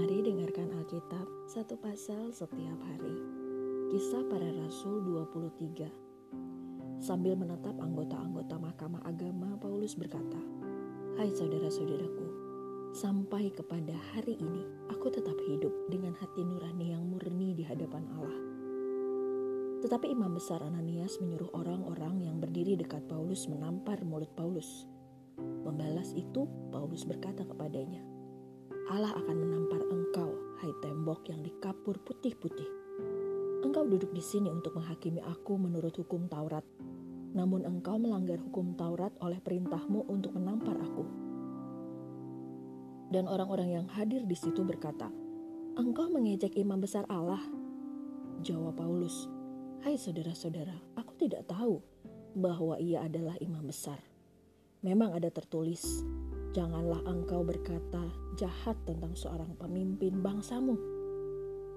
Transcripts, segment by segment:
Mari dengarkan Alkitab satu pasal setiap hari. Kisah para Rasul 23. Sambil menatap anggota-anggota Mahkamah Agama, Paulus berkata, "Hai saudara-saudaraku, sampai kepada hari ini aku tetap hidup dengan hati nurani yang murni di hadapan Allah." Tetapi imam besar Ananias menyuruh orang-orang yang berdiri dekat Paulus menampar mulut Paulus. Membalas itu, Paulus berkata kepadanya, Allah akan menampar engkau, hai tembok yang dikapur putih-putih. Engkau duduk di sini untuk menghakimi aku menurut hukum Taurat. Namun engkau melanggar hukum Taurat oleh perintahmu untuk menampar aku. Dan orang-orang yang hadir di situ berkata, Engkau mengejek imam besar Allah. Jawab Paulus, Hai saudara-saudara, aku tidak tahu bahwa ia adalah imam besar. Memang ada tertulis, Janganlah engkau berkata jahat tentang seorang pemimpin bangsamu.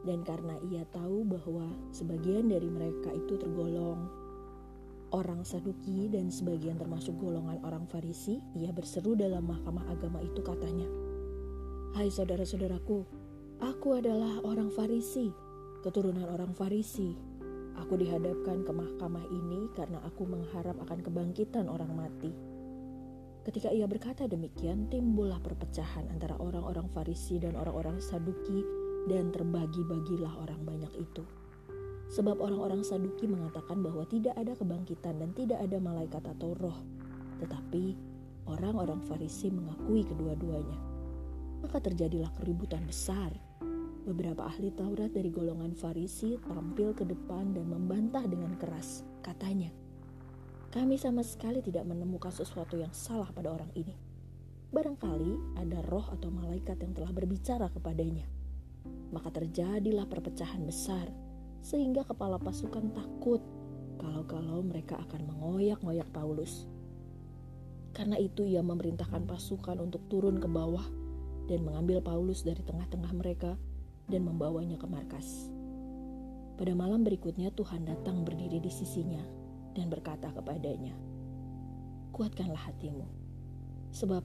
Dan karena ia tahu bahwa sebagian dari mereka itu tergolong orang Saduki dan sebagian termasuk golongan orang Farisi, ia berseru dalam mahkamah agama itu katanya, Hai saudara-saudaraku, aku adalah orang Farisi, keturunan orang Farisi. Aku dihadapkan ke mahkamah ini karena aku mengharap akan kebangkitan orang mati. Ketika ia berkata demikian, timbullah perpecahan antara orang-orang Farisi dan orang-orang Saduki dan terbagi-bagilah orang banyak itu. Sebab orang-orang Saduki mengatakan bahwa tidak ada kebangkitan dan tidak ada malaikat atau roh. Tetapi orang-orang Farisi mengakui kedua-duanya. Maka terjadilah keributan besar. Beberapa ahli Taurat dari golongan Farisi tampil ke depan dan membantah dengan keras. Katanya, kami sama sekali tidak menemukan sesuatu yang salah pada orang ini. Barangkali ada roh atau malaikat yang telah berbicara kepadanya. Maka terjadilah perpecahan besar, sehingga kepala pasukan takut kalau-kalau mereka akan mengoyak-ngoyak Paulus. Karena itu ia memerintahkan pasukan untuk turun ke bawah dan mengambil Paulus dari tengah-tengah mereka dan membawanya ke markas. Pada malam berikutnya Tuhan datang berdiri di sisinya dan berkata kepadanya, "Kuatkanlah hatimu, sebab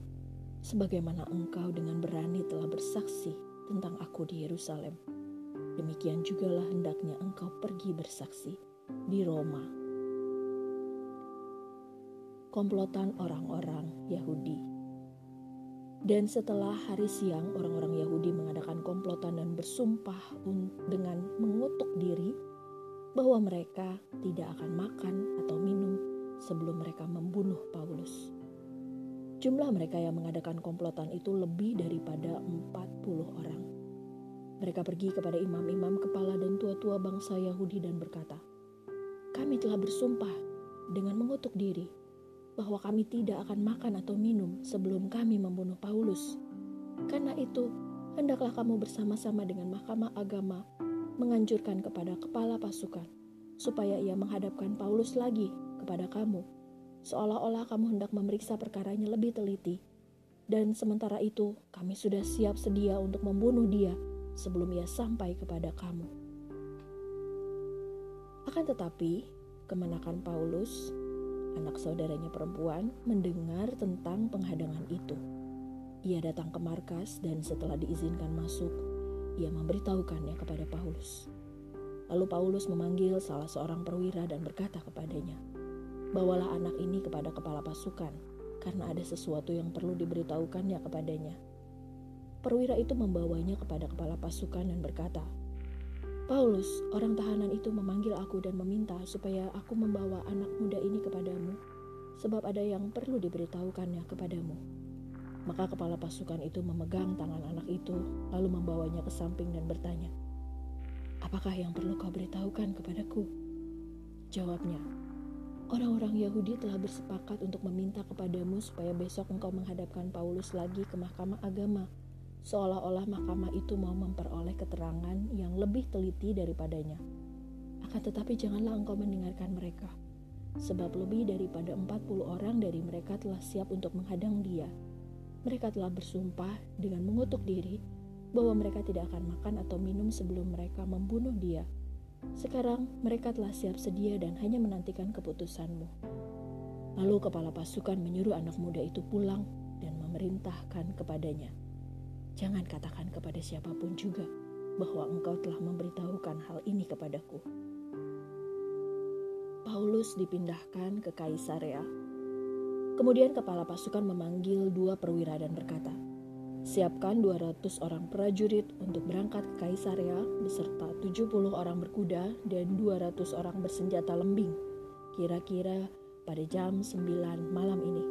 sebagaimana engkau dengan berani telah bersaksi tentang aku di Yerusalem, demikian jugalah hendaknya engkau pergi bersaksi di Roma." Komplotan orang-orang Yahudi. Dan setelah hari siang, orang-orang Yahudi mengadakan komplotan dan bersumpah dengan mengutuk diri bahwa mereka tidak akan makan atau minum sebelum mereka membunuh Paulus. Jumlah mereka yang mengadakan komplotan itu lebih daripada 40 orang. Mereka pergi kepada imam-imam kepala dan tua-tua bangsa Yahudi dan berkata, Kami telah bersumpah dengan mengutuk diri bahwa kami tidak akan makan atau minum sebelum kami membunuh Paulus. Karena itu, hendaklah kamu bersama-sama dengan mahkamah agama menganjurkan kepada kepala pasukan supaya ia menghadapkan Paulus lagi kepada kamu, seolah-olah kamu hendak memeriksa perkaranya lebih teliti. Dan sementara itu, kami sudah siap sedia untuk membunuh dia sebelum ia sampai kepada kamu. Akan tetapi, kemenakan Paulus, anak saudaranya perempuan, mendengar tentang penghadangan itu. Ia datang ke markas dan setelah diizinkan masuk, ia memberitahukannya kepada Paulus. Lalu Paulus memanggil salah seorang perwira dan berkata kepadanya, "Bawalah anak ini kepada kepala pasukan, karena ada sesuatu yang perlu diberitahukannya kepadanya." Perwira itu membawanya kepada kepala pasukan dan berkata, "Paulus, orang tahanan itu memanggil aku dan meminta supaya aku membawa anak muda ini kepadamu, sebab ada yang perlu diberitahukannya kepadamu." Maka kepala pasukan itu memegang tangan anak itu, lalu membawanya ke samping dan bertanya, "Apakah yang perlu kau beritahukan kepadaku?" Jawabnya, "Orang-orang Yahudi telah bersepakat untuk meminta kepadamu supaya besok engkau menghadapkan Paulus lagi ke mahkamah agama, seolah-olah mahkamah itu mau memperoleh keterangan yang lebih teliti daripadanya. Akan tetapi janganlah engkau mendengarkan mereka." sebab lebih daripada 40 orang dari mereka telah siap untuk menghadang dia mereka telah bersumpah dengan mengutuk diri bahwa mereka tidak akan makan atau minum sebelum mereka membunuh dia. Sekarang mereka telah siap sedia dan hanya menantikan keputusanmu. Lalu kepala pasukan menyuruh anak muda itu pulang dan memerintahkan kepadanya, Jangan katakan kepada siapa pun juga bahwa engkau telah memberitahukan hal ini kepadaku. Paulus dipindahkan ke Kaisarea. Kemudian kepala pasukan memanggil dua perwira dan berkata, Siapkan 200 orang prajurit untuk berangkat ke Kaisarea beserta 70 orang berkuda dan 200 orang bersenjata lembing, kira-kira pada jam 9 malam ini.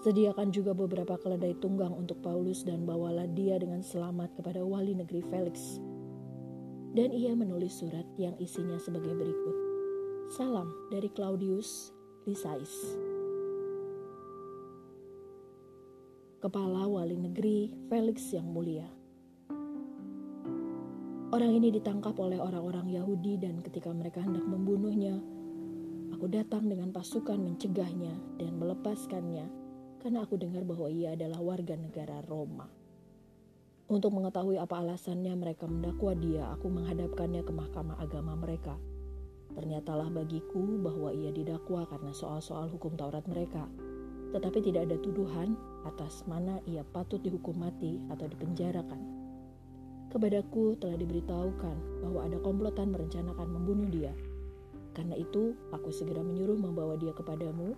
Sediakan juga beberapa keledai tunggang untuk Paulus dan bawalah dia dengan selamat kepada wali negeri Felix. Dan ia menulis surat yang isinya sebagai berikut. Salam dari Claudius Lysias. Kepala Wali Negeri Felix yang mulia. Orang ini ditangkap oleh orang-orang Yahudi dan ketika mereka hendak membunuhnya, aku datang dengan pasukan mencegahnya dan melepaskannya karena aku dengar bahwa ia adalah warga negara Roma. Untuk mengetahui apa alasannya mereka mendakwa dia, aku menghadapkannya ke mahkamah agama mereka. Ternyatalah bagiku bahwa ia didakwa karena soal-soal hukum Taurat mereka, tetapi tidak ada tuduhan atas mana ia patut dihukum mati atau dipenjarakan. Kepadaku telah diberitahukan bahwa ada komplotan merencanakan membunuh dia. Karena itu, aku segera menyuruh membawa dia kepadamu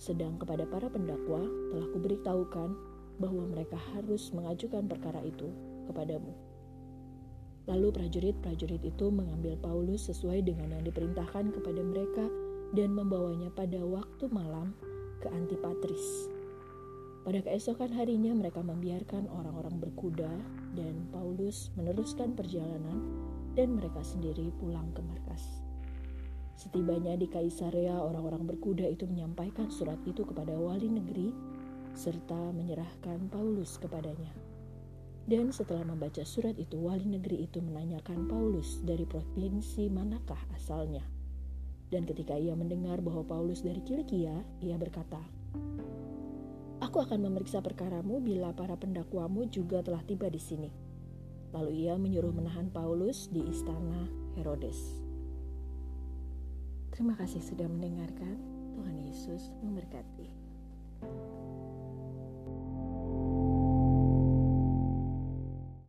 sedang kepada para pendakwa telah kuberitahukan bahwa mereka harus mengajukan perkara itu kepadamu. Lalu prajurit-prajurit itu mengambil Paulus sesuai dengan yang diperintahkan kepada mereka dan membawanya pada waktu malam ke Antipatris. Pada keesokan harinya mereka membiarkan orang-orang berkuda dan Paulus meneruskan perjalanan dan mereka sendiri pulang ke markas. Setibanya di Kaisarea, orang-orang berkuda itu menyampaikan surat itu kepada wali negeri serta menyerahkan Paulus kepadanya. Dan setelah membaca surat itu, wali negeri itu menanyakan Paulus dari provinsi manakah asalnya. Dan ketika ia mendengar bahwa Paulus dari Kilikia, ia berkata, Aku akan memeriksa perkaramu bila para pendakwamu juga telah tiba di sini. Lalu ia menyuruh menahan Paulus di istana Herodes. Terima kasih sudah mendengarkan. Tuhan Yesus memberkati.